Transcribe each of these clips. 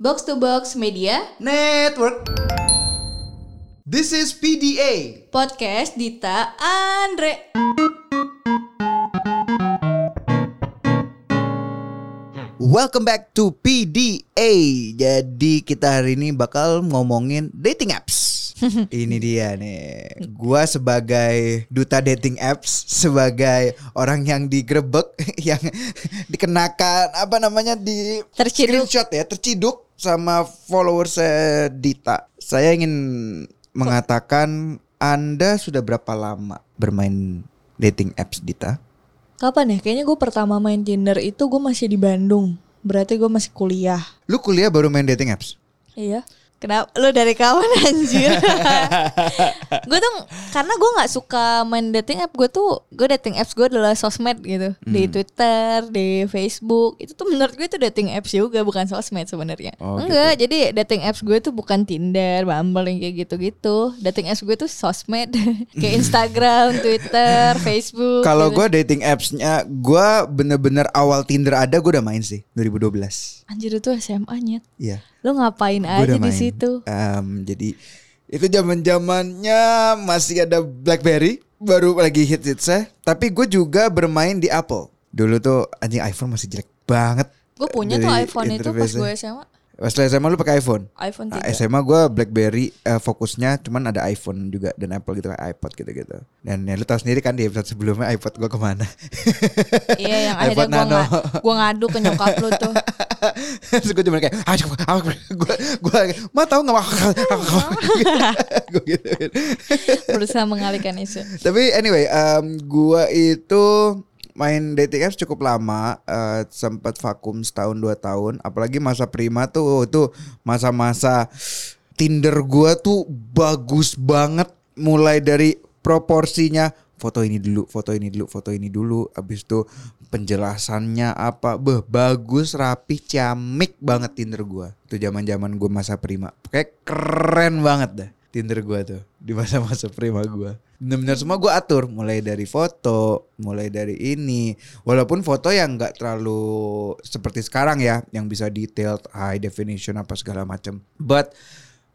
Box to Box Media Network. This is PDA. Podcast Dita Andre. Welcome back to PDA. Jadi kita hari ini bakal ngomongin dating apps. ini dia nih. Gua sebagai duta dating apps, sebagai orang yang digrebek, yang dikenakan apa namanya di Terciduk. screenshot ya, terciduk sama followers saya Dita. Saya ingin mengatakan Anda sudah berapa lama bermain dating apps Dita? Kapan ya? Kayaknya gue pertama main Tinder itu gue masih di Bandung. Berarti gue masih kuliah. Lu kuliah baru main dating apps? Iya. Kenapa? Lu dari kawan anjir? gue tuh karena gue nggak suka main dating app. Gue tuh gue dating apps gue adalah sosmed gitu. Di Hmm. Twitter, di Facebook. Itu tuh menurut gue itu dating apps juga bukan sosmed sebenarnya. Oh, Enggak. Jadi dating apps gue tuh bukan Tinder, Bumble yang kayak gitu-gitu. Dating apps gue tuh sosmed kayak Instagram, Twitter, Facebook. Kalau gitu. gue dating apps-nya, gue bener-bener awal Tinder ada, gue udah main sih 2012. anjir itu SMA nyet. Iya, Lu ngapain gue aja di situ? Em, jadi itu zaman zamannya masih ada BlackBerry, baru lagi hit hitsnya. Tapi gue juga bermain di Apple. Dulu tuh anjing iPhone masih jelek banget. Gue punya tuh iPhone itu pas gue SMA. Pas lu SMA lu pakai iPhone. iPhone Nah, 3. SMA gue BlackBerry eh, fokusnya cuman ada iPhone juga dan Apple gitu kayak iPod gitu-gitu. Dan ya lu tahu sendiri kan di episode sebelumnya iPod gue ke mana. Iya yang akhirnya iPhone gue Nano. nga, gua ngadu ke nyokap lu tuh. Terus gue cuma kayak ah gue gue mau tahu nggak gue gitu. Berusaha mengalihkan isu. Tapi anyway, em, gue itu main dating apps cukup lama, eh, sempat vakum setahun dua tahun. Apalagi masa prima tuh itu masa-masa Tinder gue tuh bagus banget, mulai dari proporsinya foto ini dulu, foto ini dulu, foto ini dulu. Abis itu penjelasannya apa, beh bagus, rapi, ciamik banget Tinder gua. Itu zaman-zaman gue masa prima, kayak keren banget dah Tinder gua tuh di masa-masa prima gua. Bener-bener semua gua atur, mulai dari foto, mulai dari ini. Walaupun foto yang nggak terlalu seperti sekarang ya, yang bisa detailed, high definition apa segala macam. But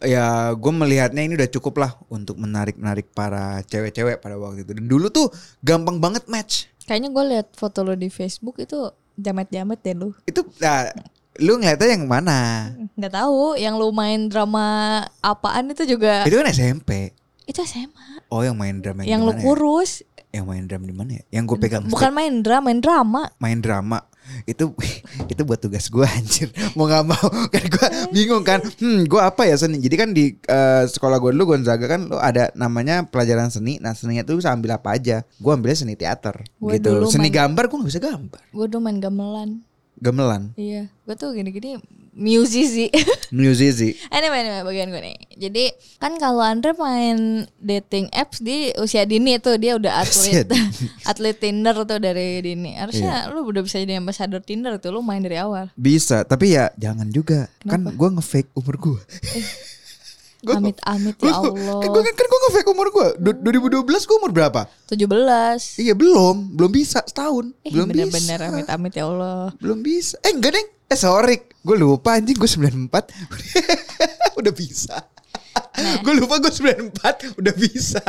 ya gue melihatnya ini udah cukup lah untuk menarik-narik para cewek-cewek pada waktu itu. Dan dulu tuh gampang banget match. Kayaknya gue liat foto lu di Facebook itu jamet-jamet deh lu. Itu nah, lu ngeliatnya yang mana? Nggak tahu yang lu main drama apaan itu juga Itu kan SMP. itu SMA. Oh yang main drama Yang di lu ya? kurus. Yang main drama di mana ya? Yang gue pegang Bukan main drama, main drama. main drama itu itu buat tugas gue anjir mau nggak mau kan gue bingung kan hmm gue apa ya seni jadi kan di eh, sekolah gue dulu Gonzaga kan lo ada namanya pelajaran seni nah seninya tuh bisa ambil apa aja gue ambilnya seni teater Gua gitu seni main- gambar gue nggak bisa gambar Gue dulu main gamelan. Gamelan Iya, gue tuh gini-gini musisi. musisi Anyway, anyway, bagian gue nih. Jadi kan kalau Andre main dating apps di usia dini tuh dia udah atlet, atlet Tinder tuh dari dini. Harusnya lu udah bisa jadi ambassador Tinder tuh, lu main dari awal. bisa tapi ya jangan juga kan Kenapa? gue ngefake umur gue Gua- Amit-amit gue ya Allah. kan gue kan gue ngefake umur gue 2012 gue umur berapa 17. iya belum belum bisa setahun Eh, belum bener-bener bisa amit-amit ya Allah. Belum bisa. Eh enggak deng. Eh sorry. Gue lupa anjing gue 94. udah bisa. Nah. gue lupa gue 94. Udah bisa.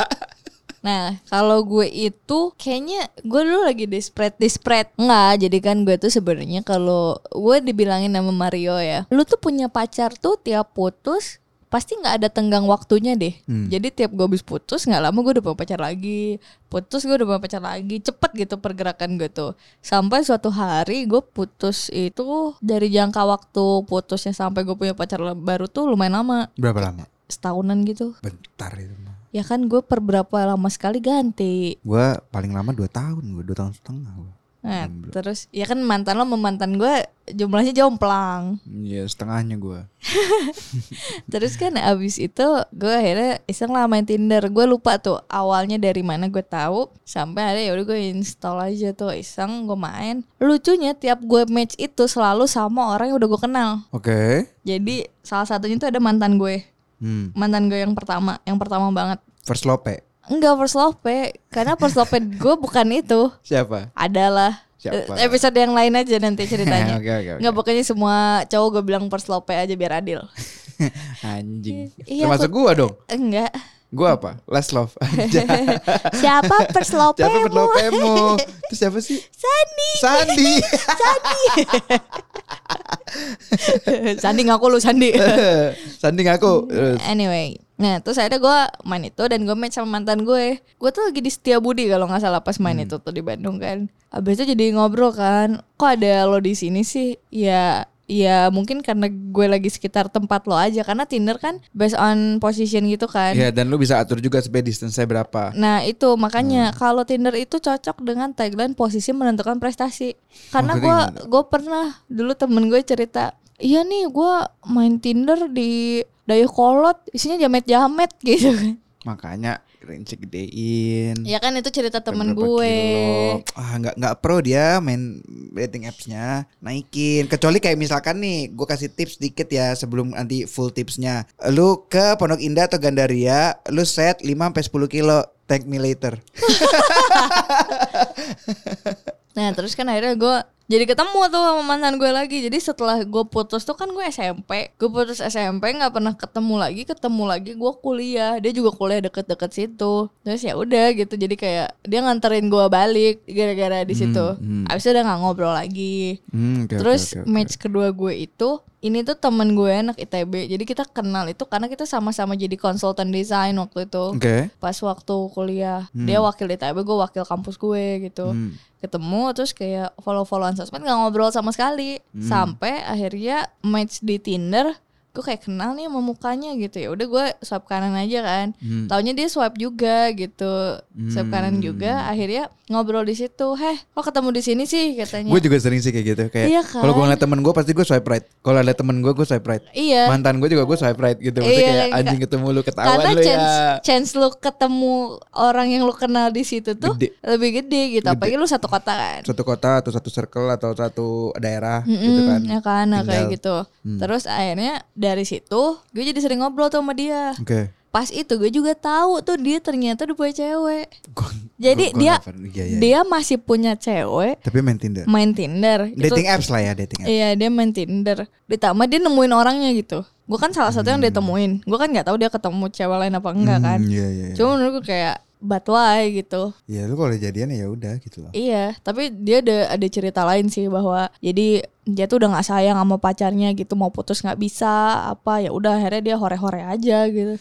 Nah, kalau gue itu kayaknya gue dulu lagi desperate desperate. Enggak, jadi kan gue tuh sebenarnya kalau gue dibilangin sama Mario ya, lu tuh punya pacar tuh tiap putus pasti nggak ada tenggang waktunya deh. Jadi tiap gue habis putus nggak lama gue udah punya pacar lagi, putus gue udah punya pacar lagi, cepet gitu pergerakan gue tuh. Sampai suatu hari gue putus itu dari jangka waktu putusnya sampai gue punya pacar baru tuh lumayan lama, Berapa lama? setahunan gitu. Bentar itu mah. Ya kan gue per berapa lama sekali ganti. Gue paling lama 2 tahun. Gue 2 tahun setengah. Gua. Nah, terus ya kan mantan lo sama mantan gue jumlahnya jomplang. Iya setengahnya gue. Terus kan abis itu gue akhirnya iseng lah main Tinder. Gue lupa tuh awalnya dari mana gue tahu sampai ada ya udah gue install aja tuh iseng gue main. Lucunya tiap gue match itu selalu sama orang yang udah gue kenal. Oke. Jadi salah satunya tuh ada mantan gue. Hmm. Mantan gue yang pertama, yang pertama banget. First lope. Enggak first love, karena first love gue bukan itu. Siapa? Adalah Siapa? Eh, Episode yang lain aja nanti ceritanya. Oke, oke, oke. Nggak pokoknya semua cowok gue bilang first lope aja biar adil. Anjing. Iya, Termasuk gua dong. Enggak. Gua apa? Last love. Siapa first lope? Siapa pelopemu? Terus siapa sih? Sandi. Sandi. Sandi ngaku lu Sandi. Sandi ngaku. Terus. Anyway, nah terus akhirnya gue main itu dan gue match sama mantan gue. Gue tuh lagi di Setiabudi kalau nggak salah pas main itu tuh di Bandung kan. Abis itu jadi ngobrol kan, kok ada lo di sini sih? Ya, ya mungkin karena gue lagi sekitar tempat lo aja karena Tinder kan based on position gitu kan. Ya dan lu bisa atur juga supaya distance saya berapa. Nah itu makanya kalau Tinder itu cocok dengan tagline posisi menentukan prestasi. Karena gue gue pernah dulu temen gue cerita, iya nih gue main Tinder di Dayakolot isinya jamet-jamet gitu kan. Makanya range gedein. Ya kan itu cerita temen gue. kilo. Ah nggak nggak pro dia main dating appsnya naikin. Kecuali kayak misalkan nih, gue kasih tips dikit ya sebelum nanti full tipsnya. Lu ke Pondok Indah atau Gandaria, lu set 5 sampai 10 kilo. Thank me later. Nah terus kan akhirnya gue jadi ketemu tuh sama mantan gue lagi. Jadi setelah gue putus tuh kan gue SMP. Gue putus SMP nggak pernah ketemu lagi. Ketemu lagi gue kuliah. Dia juga kuliah deket-deket situ. Terus ya udah gitu. Jadi kayak dia nganterin gue balik gara-gara di situ. hmm. Abis itu udah nggak ngobrol lagi. Hmm, oke, Terus oke, oke. match kedua gue itu ini tuh temen gue anak ITB. Jadi kita kenal itu karena kita sama-sama jadi konsultan desain waktu itu. Oke. Pas waktu kuliah, dia wakil ITB, gue wakil kampus gue gitu. Hmm. Ketemu terus kayak follow-followan sosmed nggak ngobrol sama sekali. Hmm. Sampai akhirnya match di Tinder, gue kayak kenal nih sama mukanya gitu ya. Udah gue swipe kanan aja kan. Hmm. Taunya dia swipe juga gitu. Swipe kanan juga. Akhirnya ngobrol di situ. Heh, kok ketemu di sini sih katanya. Gue juga sering sih kayak gitu kayak Iya kan? kalau gue ngeliat temen gue pasti gue swipe right. Kalau ada temen gue gue swipe right. Iya. Mantan gue juga gue swipe right gitu. Maksudnya Iya, kayak anjing ketemu lu ketahuan Karena lu chance ya. chance lu ketemu orang yang lu kenal di situ tuh Gede. lebih gede gitu. Apalagi lu satu kota kan. Satu kota atau satu circle atau satu daerah gitu Mm, kan. ya kan, nah, kayak gitu. Terus akhirnya dari situ gue jadi sering ngobrol tuh sama dia. Oke. Pas itu gue juga tahu tuh dia ternyata udah punya cewek. Gua- Jadi gua- gua dia pernah- iya, iya. dia masih punya cewek tapi main Tinder. main Tinder. Itu- Dating apps lah ya dating apps. Iya dia main Tinder. Ditambah dia nemuin orangnya gitu. Gue kan salah satu yang dia temuin. Gue kan nggak tahu dia ketemu cewek lain apa enggak kan. Hmm, Iya iya. iya. Cuma menurut gue kayak why gitu. Ya lu kalau jadian ya udah gitu loh. Iya, tapi dia ada ada cerita lain sih bahwa jadi dia tuh udah nggak sayang sama pacarnya gitu, mau putus nggak bisa apa ya udah akhirnya dia hore-hore aja gitu.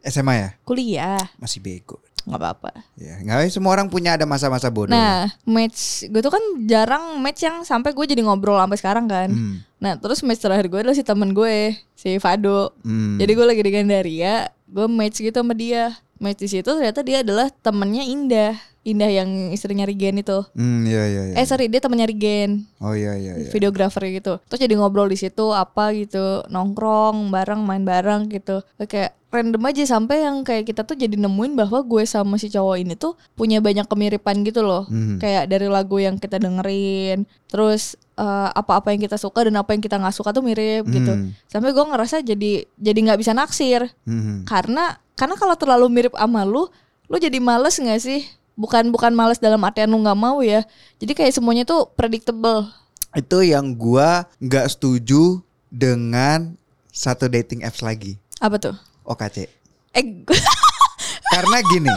SMA ya Kuliah masih bego. nggak apa-apa. Ya nggak semua orang punya ada masa-masa bodoh. Nah, match gue tuh kan jarang match yang sampai gue jadi ngobrol sampai sekarang kan. Hmm. Nah, terus match terakhir gue adalah si temen gue, si Fado. Hmm. Jadi gue lagi di Gandaria, gue match gitu sama dia. Match di situ ternyata dia adalah temennya Indah. Indah yang istrinya Rigen itu. Hmm, iya iya iya. Eh sorry, dia temennya Rigen. Oh iya iya iya. videografer gitu. Terus jadi ngobrol di situ apa gitu, nongkrong bareng, main bareng gitu. Kayak random aja sampai yang kayak kita tuh jadi nemuin bahwa gue sama si cowok ini tuh punya banyak kemiripan gitu loh. Mhm. Kayak dari lagu yang kita dengerin, terus eh, apa-apa yang kita suka dan apa yang kita nggak suka tuh mirip gitu. Hmm. Sampai gue ngerasa jadi jadi nggak bisa naksir Hmm. karena karena kalau terlalu mirip sama lu, lu jadi males nggak sih? Bukan bukan males dalam artian lu nggak mau ya. Jadi kayak semuanya tuh predictable. Itu yang gua nggak setuju dengan satu dating apps lagi. Apa tuh? OKC. Eh, Karena gini,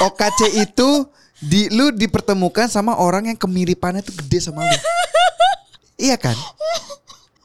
OKC itu di lu dipertemukan sama orang yang kemiripannya tuh gede sama lu. iya kan?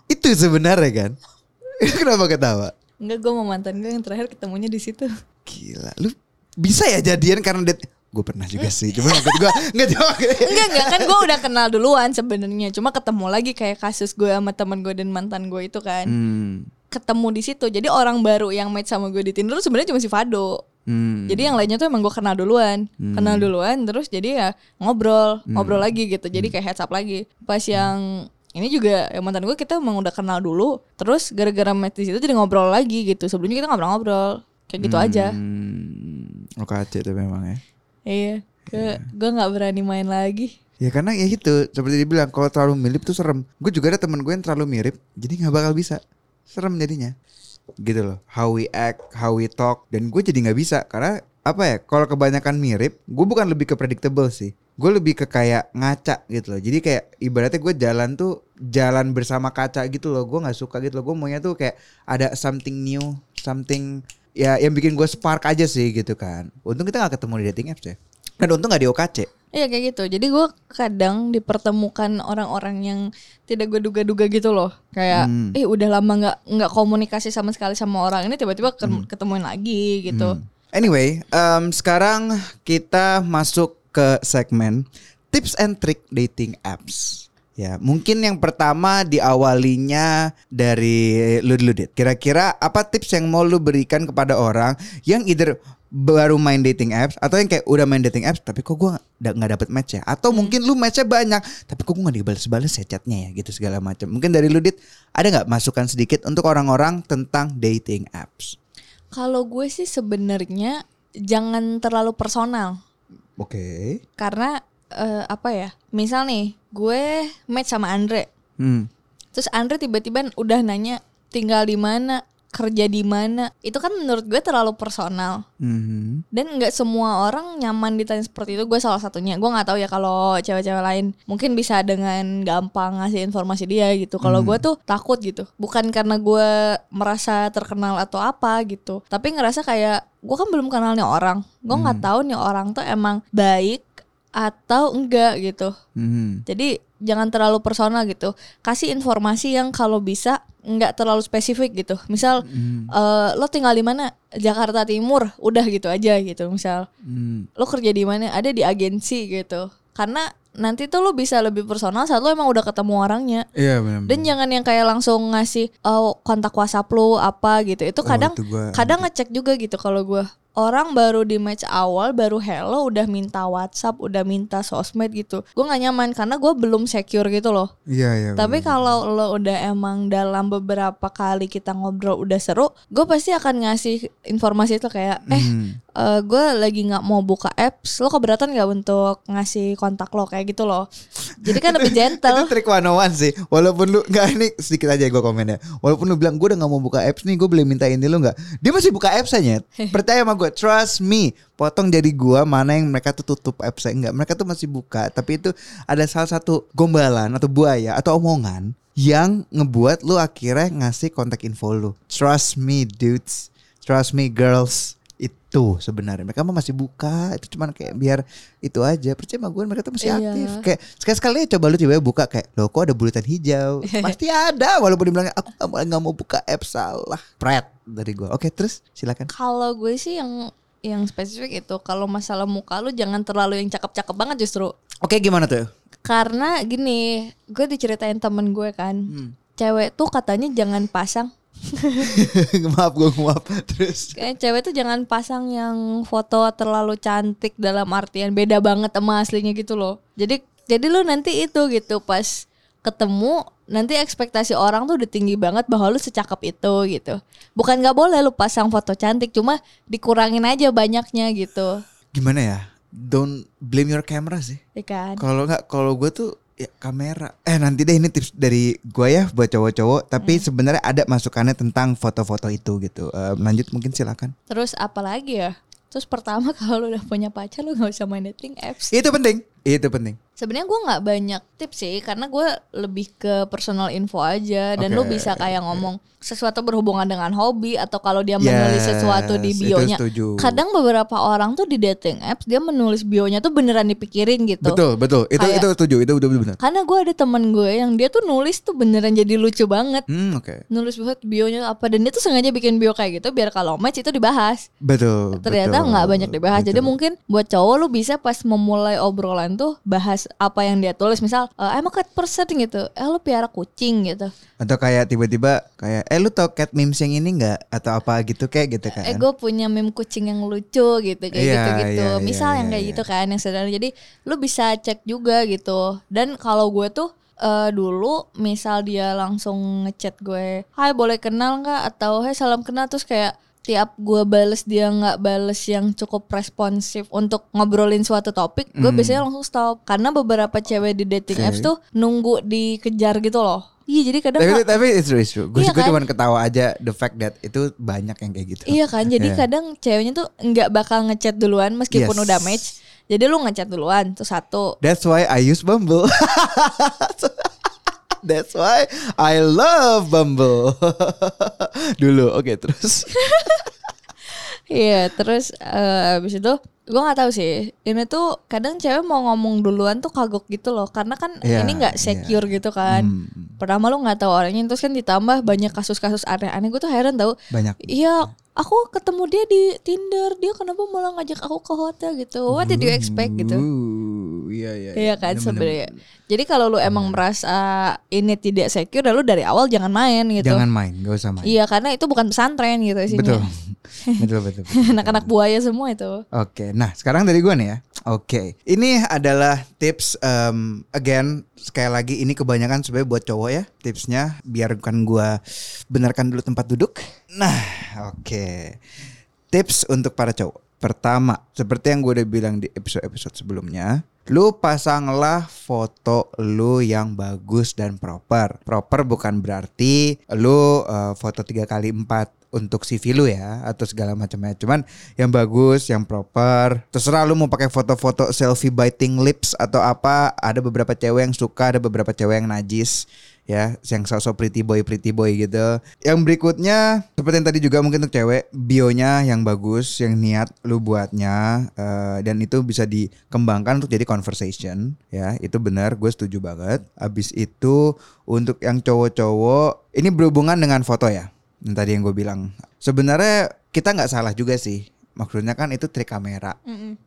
Itu sebenarnya kan? Kenapa ketawa? Enggak gue mau mantan gue yang terakhir ketemunya di situ. Gila, lu bisa ya jadian karena det Gue pernah juga sih, cuma maksud gue nggak jawab. enggak enggak kan gue udah kenal duluan sebenarnya. Cuma ketemu lagi kayak kasus gue sama teman gue dan mantan gue itu kan. Hmm, Ketemu di situ. Jadi orang baru yang match sama gue di Tinder sebenarnya cuma si Fado. hmm. Jadi yang lainnya tuh emang gue kenal duluan, kenal duluan, terus jadi ya ngobrol, ngobrol lagi gitu. Jadi kayak heads up lagi. Pas yang ini juga yang mantan gue kita emang udah kenal dulu, terus gara-gara match di situ jadi ngobrol lagi gitu. Sebelumnya kita ngobrol-ngobrol, kayak gitu aja. Hmm, OKC itu memang ya. Iya, gue gue nggak berani main lagi. Ya karena ya gitu seperti dibilang kalau terlalu mirip tuh serem. Gue juga ada temen gue yang terlalu mirip, jadi nggak bakal bisa. Serem jadinya. Gitu loh. How we act, how we talk, dan gue jadi nggak bisa karena apa ya? Kalau kebanyakan mirip, gue bukan lebih ke predictable sih. Gue lebih ke kayak ngaca gitu loh. Jadi kayak ibaratnya gue jalan tuh jalan bersama kaca gitu loh. Gue nggak suka gitu loh. Gue maunya tuh kayak ada something new, something ya yang bikin gue spark aja sih gitu kan. Untung kita nggak ketemu di dating apps ya. Dan untung nggak di OKC. Iya kayak gitu. Jadi gue kadang dipertemukan orang-orang yang tidak gue duga-duga gitu loh. Kayak, Hmm. eh udah lama nggak nggak komunikasi sama sekali sama orang ini tiba-tiba ketemuin lagi gitu. Hmm. Anyway, em, sekarang kita masuk ke segmen tips and trick dating apps. Ya, mungkin yang pertama diawalinya dari lu dulu Dit. Kira-kira apa tips yang mau lu berikan kepada orang yang either baru main dating apps atau yang kayak udah main dating apps tapi kok gua nggak nggak dapet match ya atau mungkin lu matchnya banyak tapi kok gua nggak dibalas-balas ya chatnya ya gitu segala macam mungkin dari lu Dit ada nggak masukan sedikit untuk orang-orang tentang dating apps Kalau gue sih sebenarnya jangan terlalu personal. Oke Karena eh, apa ya? Misal nih, gue match sama Andre. Hmm. Terus Andre tiba-tiba udah nanya tinggal di mana, kerja di mana. Itu kan menurut gue terlalu personal. Mhm. Dan nggak semua orang nyaman ditanya seperti itu. Gue salah satunya. Gue nggak tahu ya kalau cewek-cewek lain mungkin bisa dengan gampang ngasih informasi dia gitu. Kalau gue tuh takut gitu. Bukan karena gue merasa terkenal atau apa gitu. Tapi ngerasa kayak gue kan belum kenal nih orang. Gue nggak tahu nih orang tuh emang baik atau enggak gitu. Mhm. Jadi jangan terlalu personal gitu. Kasih informasi yang kalau bisa nggak terlalu spesifik gitu. Misal eh, lo tinggal di mana? Jakarta Timur. Udah gitu aja gitu. Misal Mhm. lo kerja di mana? Ada di agensi gitu. Karena nanti tuh lo bisa lebih personal saat lo emang udah ketemu orangnya. Iya benar. Dan jangan yang kayak langsung ngasih oh, kontak WhatsApp lo apa gitu. Itu kadang itu gua kadang ngecek juga gitu kalau gue orang baru di match awal baru hello udah minta WhatsApp udah minta sosmed gitu. Gue nggak nyaman karena gue belum secure gitu loh. Iya iya. tapi kalau lo udah emang dalam beberapa kali kita ngobrol udah seru gue pasti akan ngasih informasi itu kayak eh Mhm. gue lagi nggak mau buka apps lo keberatan nggak untuk ngasih kontak lo kayak gitu loh jadi kan lebih itu gentle trik 101 sih. Walaupun lu nggak ini sedikit aja gue komennya. Walaupun lu bilang gue udah nggak mau buka apps nih, gue boleh minta ini lu nggak? Dia masih buka apps aja. Percaya sama gue, trust me. Potong jadi gua mana yang mereka tuh tutup apps enggak. Mereka tuh masih buka, tapi itu ada salah satu gombalan atau buaya atau omongan yang ngebuat lu akhirnya ngasih kontak info lu. Trust me dudes. Trust me girls. Itu sebenarnya. Mereka mah masih buka itu cuman kayak biar itu aja. Percaya sama gue mereka tuh masih Iya. aktif. Kayak sekali sekali coba lu coba buka kayak lo kok ada bulatan hijau? Pasti ada walaupun dibilang aku nggak mau- buka app salah. Pret dari gue oke terus silakan. Kalau gue sih yang yang spesifik itu kalau masalah muka lu jangan terlalu yang cakep-cakep banget justru. Oke gimana tuh? Karena gini, gue diceritain temen gue kan, Hmm. cewek tuh katanya jangan pasang, maaf gue maaf terus kayak cewek tuh jangan pasang yang foto terlalu cantik dalam artian beda banget sama aslinya gitu loh. Jadi jadi lu nanti itu gitu pas ketemu nanti ekspektasi orang tuh udah tinggi banget bahwa lu secakep itu gitu. Bukan nggak boleh lu pasang foto cantik, cuma dikurangin aja banyaknya gitu, gimana ya don't blame your camera sih ya kan? kalau nggak kalau gue tuh ya kamera. Eh nanti deh ini tips dari gue ya buat cowok-cowok. Tapi sebenarnya ada masukannya tentang foto-foto itu gitu. Eh, lanjut mungkin silakan. Terus apa lagi ya? Terus pertama kalau udah punya pacar lu nggak usah main dating apps. itu penting itu penting Sebenarnya gue nggak banyak tips sih, karena gue lebih ke personal info aja dan lu Oke, bisa kayak ngomong sesuatu berhubungan dengan hobi atau kalau dia Yes, menulis sesuatu di bionya. Kadang beberapa orang tuh di dating apps dia menulis bionya tuh beneran dipikirin gitu. betul betul itu Kayak- itu setuju itu betul benar Karena gue ada temen gue yang dia tuh nulis tuh beneran jadi lucu banget. hmm oke Nulis buat bionya apa dan dia tuh sengaja bikin bio kayak gitu biar kalau match itu dibahas. betul ternyata nggak banyak dibahas. Jadi betul. mungkin buat cowok lu bisa pas memulai obrolan tuh bahas apa yang dia tulis. Misal, eh, I'm a cat person gitu. Eh lu piara kucing gitu. atau kayak tiba-tiba kayak eh lu tau cat memes yang ini nggak atau apa gitu kayak gitu kan Eh gue punya meme kucing yang lucu gitu kayak Iya, gitu-gitu. iya, Misal iya, yang iya, kayak iya. gitu kan yang sederhana. Jadi lu bisa cek juga gitu. Dan kalau gue tuh eh, dulu misal dia langsung ngechat gue, "Hai, boleh kenal nggak?" atau "Hai, salam kenal." Terus kayak tiap gue bales dia nggak bales yang cukup responsif untuk ngobrolin suatu topik, gue biasanya langsung stop. Karena beberapa cewek di dating. Oke. apps tuh nunggu dikejar gitu loh. Iya, jadi kadang tapi nggak- tapi it's true, it's true. Gue Iya kan? cuma ketawa aja the fact that itu banyak yang kayak gitu Iya kan, jadi Iya. kadang ceweknya tuh nggak bakal ngechat duluan meskipun Yes. udah match. Jadi lu ngechat duluan tuh satu. That's why I use Bumble. That's why I love Bumble. Dulu, oke terus. Iya, terus eh, abis itu gue nggak tahu sih. Ini tuh kadang cewek mau ngomong duluan tuh kagok gitu loh, karena kan Iya, ini nggak secure gitu kan. Hmm. Pertama lu nggak tahu orangnya, terus kan ditambah banyak kasus-kasus aneh-aneh. Gue tuh heran tau. Banyak. Iya, aku ketemu dia di Tinder, dia kenapa malah ngajak aku ke hotel gitu? What did you expect gitu? Uh, iya iya. Iya kan sebenarnya. Jadi kalau lu emang merasa ini tidak secure, ya lu dari awal jangan main gitu. Jangan main, gak usah main. Iya karena itu bukan pesantren gitu isinya. betul betul. betul. Anak-anak buaya semua itu. Oke, nah sekarang dari gue nih ya. Oke, ini adalah tips um, again sekali lagi ini kebanyakan sebenarnya buat cowok ya tipsnya biar bukan gue benarkan dulu tempat duduk. Nah, oke. Tips untuk para cowok. Pertama, seperti yang gue udah bilang di episode-episode sebelumnya, lu pasanglah foto lu yang bagus dan proper. Proper bukan berarti lu uh, foto tiga kali empat untuk CV lu ya atau segala macamnya. Cuman yang bagus, yang proper. Terserah lu mau pakai foto-foto selfie biting lips atau apa. Ada beberapa cewek yang suka, ada beberapa cewek yang najis ya, yang sosok pretty boy pretty boy gitu. Yang berikutnya seperti yang tadi juga mungkin untuk cewek, bionya yang bagus, yang niat lu buatnya eh, dan itu bisa dikembangkan untuk jadi conversation ya. Itu benar, gue setuju banget. Abis itu untuk yang cowok-cowok ini berhubungan dengan foto ya yang tadi yang gue bilang. Sebenarnya kita nggak salah juga sih. Maksudnya kan itu trik kamera.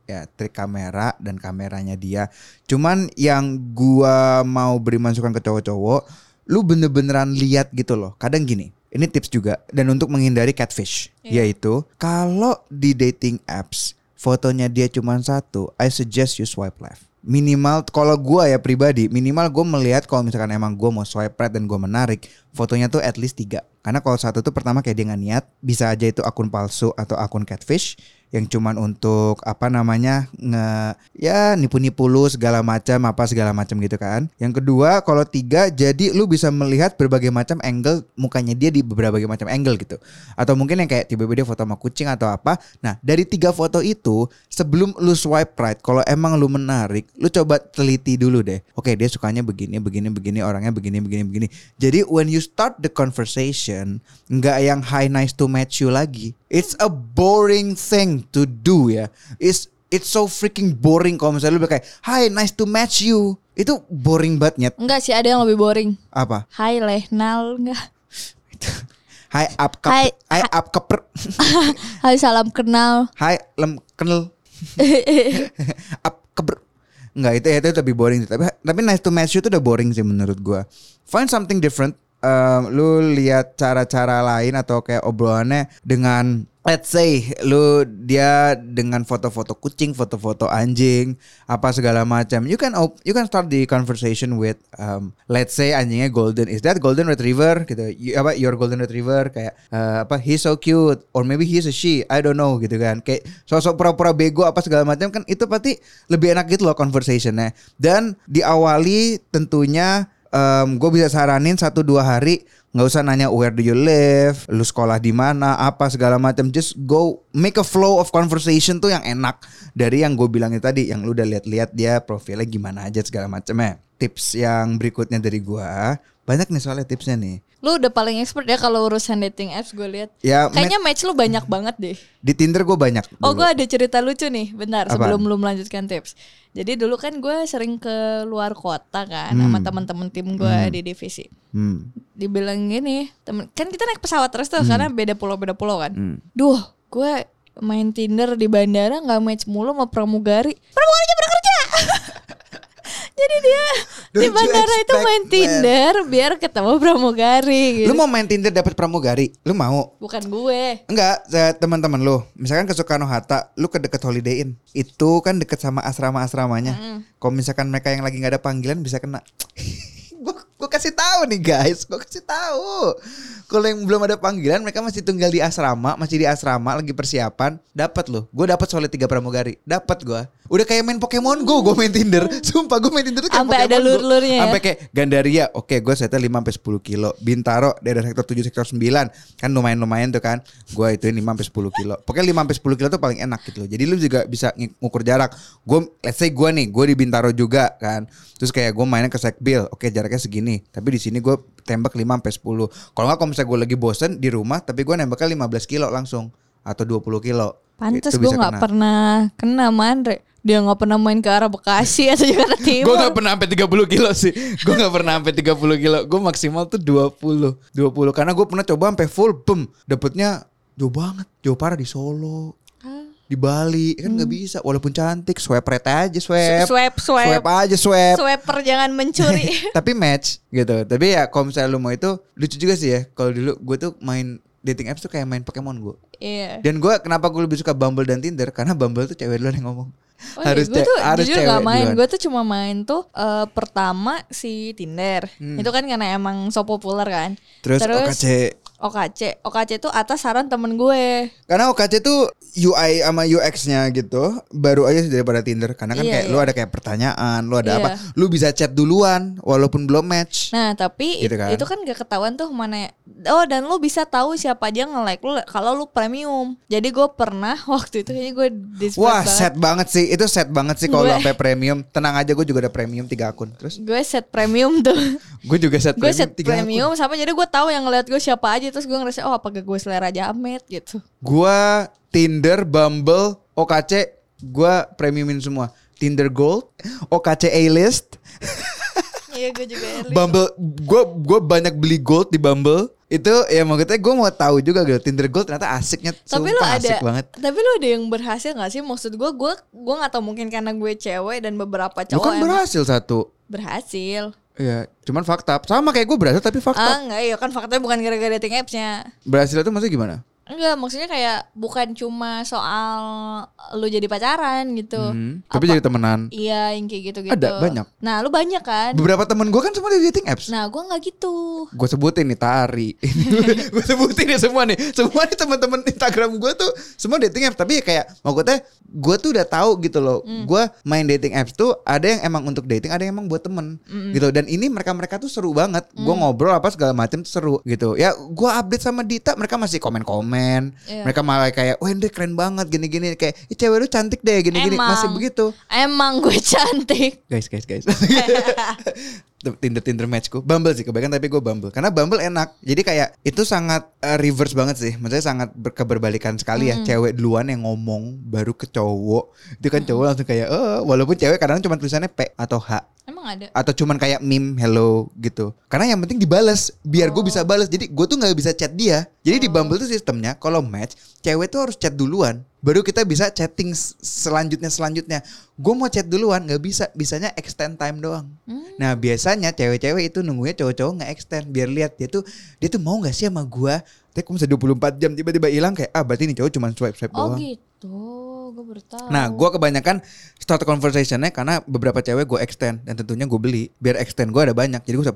Ya trik kamera dan kameranya dia. Cuman yang gua mau beri masukan ke cowok-cowok lu bener-beneran lihat gitu loh. Kadang gini ini tips juga. Dan untuk menghindari catfish. Iya. yaitu kalau di dating apps fotonya dia cuma satu I suggest you swipe left minimal kalau gua ya pribadi minimal gue melihat kalau misalkan emang gue mau swipe right dan gue menarik fotonya tuh at least tiga. Karena kalau satu tuh pertama kayak dia nggak niat bisa aja itu akun palsu atau akun catfish yang cuman untuk apa namanya nge ya nipu-nipu lu segala macam apa segala macam gitu kan. Yang kedua kalau tiga jadi lu bisa melihat berbagai macam angle mukanya dia di berbagai macam angle gitu. Atau mungkin yang kayak tiba-tiba dia foto sama kucing atau apa. Nah dari tiga foto itu sebelum lu swipe right kalau emang lu menarik lu coba teliti dulu deh. Oke dia sukanya begini begini begini orangnya begini begini begini. Jadi when you start the conversation nggak yang hi nice to meet you lagi. It's a boring thing to do ya. It's it's so freaking boring kalau misalnya lu kayak hi nice to meet you. Itu boring banget nyet. Enggak sih ada yang lebih boring. Apa? Hai Lehnal enggak. Hi up kep, Hai, hi up keper. Hai salam kenal. Hai lem kenal. up keber. Enggak itu itu lebih boring sih. Tapi tapi nice to meet you itu udah boring sih menurut gua. Find something different. Um, lu lihat cara-cara lain atau kayak obrolannya dengan let's say lu dia dengan foto-foto kucing, foto-foto anjing, apa segala macam. You can you can start the conversation with um, let's say anjingnya golden. Is that golden retriever gitu. You, apa your golden retriever kayak uh, apa he's so cute or maybe he's a she. I don't know gitu kan. Kayak sosok pura-pura bego apa segala macam kan itu pasti lebih enak gitu loh conversationnya. Dan diawali tentunya um, gue bisa saranin satu dua hari nggak usah nanya where do you live, lu sekolah di mana, apa segala macam. Just go make a flow of conversation tuh yang enak dari yang gue bilangin tadi, yang lu udah lihat-lihat dia profilnya gimana aja segala macamnya. Tips yang berikutnya dari gua banyak nih soalnya tipsnya nih. Lu udah paling expert ya kalau urusan dating apps gue lihat. Ya Kayaknya match lu banyak banget deh. di Tinder gue banyak. Oh dulu. gue ada cerita lucu nih, bentar Apaan? sebelum lu melanjutkan tips. Jadi dulu kan gue sering ke luar kota kan sama teman-teman tim gue di divisi. Hmm. Dibilang gini, temen kan kita naik pesawat terus tuh karena beda pulau beda pulau kan. Hmm. Duh, gue main Tinder di bandara nggak match mulu sama pramugari. Pramugarinya. Jadi dia di Don't you bandara itu main man? Tinder biar ketemu pramugari gitu. Lu mau main Tinder dapat pramugari? Lu mau? Bukan gue. Enggak, teman-teman lu. Misalkan ke Soekarno Hatta, lu ke deket Holiday Inn. Itu kan deket sama asrama-asramanya. Kalau misalkan mereka yang lagi nggak ada panggilan bisa kena. Gua, gua kasih tahu nih guys, gue kasih tahu. Kalau yang belum ada panggilan, mereka masih tinggal di asrama, masih di asrama lagi persiapan, dapat loh. Gue dapat soalnya tiga pramugari, dapat gue. Udah kayak main Pokemon Go, gue main Tinder. Sumpah gue main Tinder tuh kayak Sampai ada lur-lurnya ya? Sampai kayak Gandaria, oke gue setnya 5 sampai 10 kilo. Bintaro daerah sektor 7 sektor 9 kan lumayan-lumayan tuh kan. Gue itu 5 sampai 10 kilo. Pokoknya 5 sampai 10 kilo tuh paling enak gitu loh. Jadi lu juga bisa ng- ngukur jarak. Gue let's say gue nih, gue di Bintaro juga kan. Terus kayak gue mainnya ke Sekbil, oke jaraknya segini. Tapi di sini gue tembak 5 sampai 10. Kalau nggak kalau misalnya gue lagi bosen di rumah, tapi gue nembaknya 15 kilo langsung atau 20 kilo. Pantes gue nggak pernah kena sama Andre. Dia nggak pernah main ke arah Bekasi atau Jakarta Timur. Gue gak pernah sampai 30 kilo sih Gue gak pernah sampai 30 kilo Gue maksimal tuh 20 20 Karena gue pernah coba sampai full Bem Dapetnya jauh banget Jauh parah di Solo. Di Bali Kan gak bisa Walaupun cantik Swipe right aja Swipe Swipe, swipe. Swipe aja swipe Swiper jangan mencuri. Tapi match gitu Tapi ya kalau misalnya lu mau itu Lucu juga sih ya Kalau dulu gue tuh main Dating apps tuh kayak main Pokemon gue Iya. Dan gue kenapa gue lebih suka Bumble dan Tinder Karena Bumble tuh cewek duluan yang ngomong Oh iya, gue ce- tuh harus jujur cewek gak main. Gue tuh cuma main tuh eh, pertama si Tinder. Hmm. Itu kan karena emang so populer kan. Terus, OKC OKC. OKC tuh atas saran temen gue. Karena OKC tuh UI sama UX-nya gitu baru aja sih daripada Tinder. Karena kan Iya, kayak iya. lu ada kayak pertanyaan, lu ada Iya. apa, lu bisa chat duluan walaupun belum match. Nah tapi Gitu it- kan. itu kan gak ketahuan tuh mana Oh dan lu bisa tahu siapa aja nge-like lu kalau lu premium. Jadi gue pernah waktu itu kayaknya gue Wah, banget. set banget sih. Itu set banget sih kalau Gue- sampai premium. Tenang aja gue juga ada premium 3 akun. Terus Gue set premium tuh. gue juga set gue premium set tiga premium akun. sama jadi gue tahu yang ngeliat gue siapa aja terus gue ngerasa oh apakah gue selera jamet gitu. Gua Tinder, Bumble, OKC, gua premiumin semua. Tinder Gold, OKC A-list, Iya gue juga early. Bumble, gue gue banyak beli gold di Bumble. Itu ya maksudnya gue mau tahu juga gitu. Tinder Gold ternyata asiknya, Tapi sumpah ada, asik banget. tapi lu ada yang berhasil gak sih? Maksud gue, gue gue nggak tahu mungkin karena gue cewek dan beberapa Lu cowok kan emang berhasil satu. berhasil. Iya, cuman fakta. Sama kayak gue berhasil tapi fakta. Ah enggak, ya kan faktanya bukan gara-gara dating appsnya. Berhasil itu maksudnya gimana? Enggak, maksudnya kayak bukan cuma soal lu jadi pacaran gitu. Hmm, tapi Apa- jadi temenan. Iya, yang kayak gitu-gitu. Ada, banyak. Nah, lu banyak kan? Beberapa temen gue kan semua di dating apps. Nah, gue nggak gitu. Gue sebutin nih Tari. gue sebutin nih semua nih. Semua nih teman-teman Instagram gue tuh semua dating apps. Tapi ya kayak maksudnya gue tuh udah tahu gitu loh. Hmm. Gue main dating apps tuh ada yang emang untuk dating, ada yang emang buat temen gitu. Dan ini mereka-mereka tuh seru banget. Gue Hmm. ngobrol apa segala macam tuh seru gitu. Ya gue update sama Dita, mereka masih komen-komen. Iya. Mereka malah kayak, wah Andre keren banget gini-gini. Kayak, "Ih, cewek lu cantik deh gini-gini. Masih begitu. Emang gue cantik. Guys, guys, guys. Tinder Tinder matchku. Bumble sih kebanyakan tapi gue Bumble. Karena Bumble enak. Jadi kayak itu sangat eh, reverse banget sih. Maksudnya sangat ber- keberbalikan sekali ya. Cewek duluan yang ngomong baru ke cowok. Itu kan cowok langsung kayak eh walaupun cewek kadang cuma tulisannya P atau H. Emang ada. atau cuman kayak meme hello gitu. Karena yang penting dibales. Biar gue bisa balas jadi gue tuh nggak bisa chat dia. Jadi di Bumble tuh sistemnya kalau match cewek tuh harus chat duluan baru kita bisa chatting selanjutnya selanjutnya. Gue mau chat duluan nggak bisa bisanya extend time doang. Nah biasanya cewek-cewek itu nunggunya cowok-cowok nggak extend biar lihat dia tuh dia tuh mau nggak sih sama gue tapi kok bisa 24 jam tiba-tiba hilang kayak ah berarti ini cowok cuma swipe swipe Oh doang. gitu. Gue baru tahu. Nah, gue kebanyakan start conversationnya karena beberapa cewek gue extend dan tentunya gue beli biar extend gue ada banyak. Jadi gue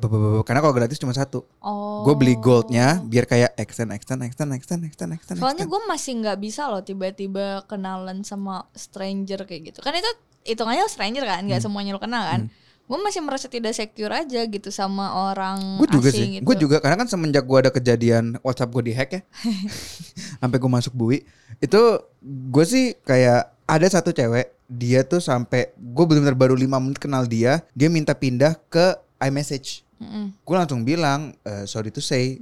karena kalau gratis cuma satu. Oh. Gue beli goldnya biar kayak extend, extend, extend, extend, extend, extend. Soalnya gue masih nggak bisa loh tiba-tiba kenalan sama stranger kayak gitu. Kan itu hitungannya stranger kan, Hmm. nggak semuanya lo kenal kan. Gue masih merasa tidak secure aja gitu sama orang Gue juga asing sih, gitu. gue juga karena kan semenjak gue ada kejadian WhatsApp gue dihack ya, sampai gue masuk bui, itu gue sih kayak ada satu cewek, dia tuh sampai gue benar-benar baru lima menit kenal dia, dia minta pindah ke iMessage. Mm-mm. gue langsung bilang "Eh, sorry to say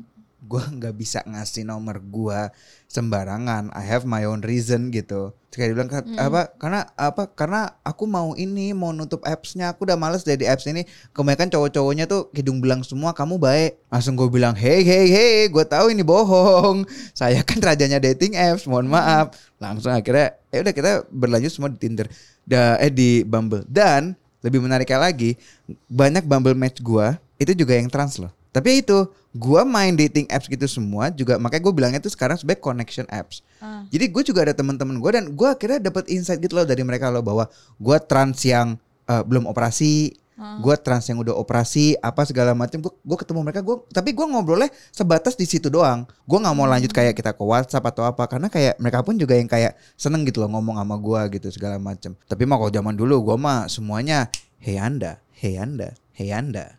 gue nggak bisa ngasih nomor gue sembarangan. I have my own reason gitu. Kayak dia bilang "Ka- apa karena apa karena aku mau ini mau nutup appsnya. Aku udah males dari apps ini. Kebanyakan cowok-cowoknya tuh hidung belang semua kamu baik. Langsung gue bilang hey hey hey gue tahu ini bohong. Saya kan rajanya dating apps mohon maaf. Langsung akhirnya ya udah kita berlanjut semua di Tinder. Da eh di Bumble. Dan lebih menariknya lagi banyak Bumble match gua itu juga yang trans loh tapi itu gua main dating apps gitu semua juga makanya gue bilangnya tuh sekarang sebagai connection apps. Ah. jadi gue juga ada teman-teman gue dan gue akhirnya dapat insight gitu loh dari mereka loh bahwa gue trans yang eh, belum operasi gue trans yang udah operasi apa segala macam gue gue ketemu mereka gue tapi gue ngobrolnya sebatas di situ doang. Gue nggak mau lanjut kayak kita ke WhatsApp atau apa karena kayak mereka pun juga yang kayak seneng gitu loh ngomong sama gue gitu segala macam tapi mah kalau zaman dulu gue mah semuanya hey anda hey anda hey anda